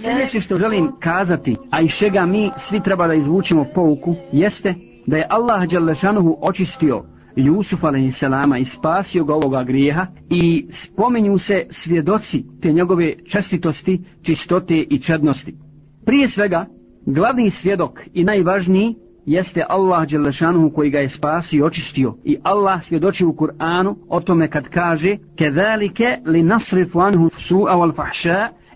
Sljedeće što želim kazati, a iz čega mi svi treba da izvučimo pouku, jeste da je Allah Đalešanuhu očistio Jusuf a.s. i spasio ga ovoga grijeha i spomenju se svjedoci te njegove čestitosti, čistote i čednosti. Prije svega, glavni svjedok i najvažniji jeste Allah Đelešanuhu koji ga je spasio i očistio. I Allah svjedoči u Kur'anu o tome kad kaže كَذَلِكَ لِنَصْرِفُ عَنْهُ anhu su'a wal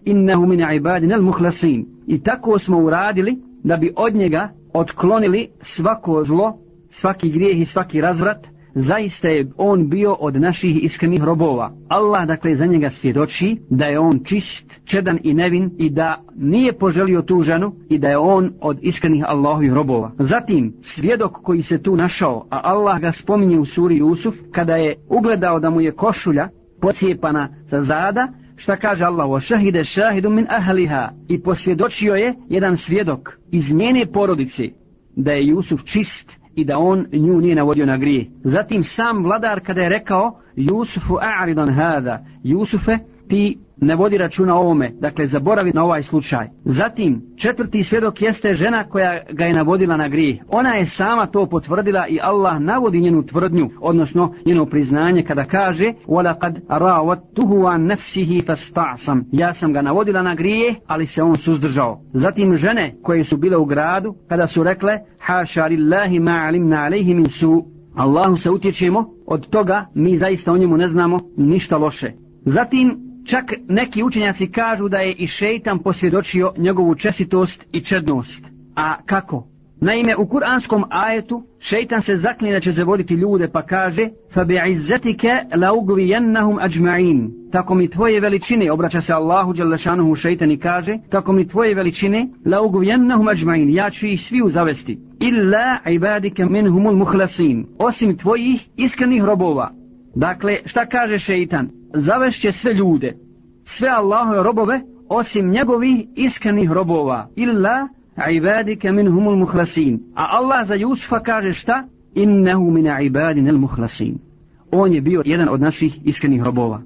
innehu min ibadina al-mukhlasin. I tako smo uradili da bi od njega otklonili svako zlo, svaki grijeh i svaki razvrat, zaista je on bio od naših iskrenih robova. Allah dakle za njega svjedoči da je on čist, čedan i nevin i da nije poželio tu ženu i da je on od iskrenih Allahovih robova. Zatim svjedok koji se tu našao, a Allah ga spominje u suri Jusuf, kada je ugledao da mu je košulja pocijepana sa zada, šta kaže Allah? O šahide šahidu min ahliha. I posvjedočio je jedan svjedok iz njene porodice da je Jusuf čist i da on nju nije navodio na grije. Zatim sam vladar kada je rekao Jusufu a'ridan hada, Jusufe ti ne vodi računa o ovome, dakle zaboravi na ovaj slučaj. Zatim, četvrti svjedok jeste žena koja ga je navodila na grije. Ona je sama to potvrdila i Allah navodi njenu tvrdnju, odnosno njeno priznanje kada kaže وَلَقَدْ رَاوَتُهُ عَنْ نَفْسِهِ فَسْتَعْسَمْ Ja sam ga navodila na grije, ali se on suzdržao. Zatim žene koje su bile u gradu, kada su rekle حَاشَ لِلَّهِ مَا عَلِمْنَا عَلَيْهِ مِنْ سُوء Allahu se utječemo, od toga mi zaista o njemu ne znamo ništa loše. Zatim Čak neki učenjaci kažu da je i šeitan posvjedočio njegovu čestitost i čednost. A kako? Naime, u kuranskom ajetu šeitan se zaklinje da će zavoditi ljude pa kaže فَبِعِزَّتِكَ لَاُغْوِيَنَّهُمْ أَجْمَعِينَ Tako mi tvoje veličine, obraća se Allahu Đalešanuhu šeitan i kaže Tako mi tvoje veličine لَاُغْوِيَنَّهُمْ أَجْمَعِينَ Ja ću ih svi uzavesti إِلَّا عِبَادِكَ مِنْهُمُ الْمُخْلَسِينَ Osim tvojih iskrenih robova. Dakle, šta kaže šeitan? zavešće sve ljude, sve Allahove robove, osim njegovih iskrenih robova. Illa ibadike minhumul muhlasin. A Allah za Jusufa kaže šta? Innehu min ibadin al muhlasin. On je bio jedan od naših iskrenih robova.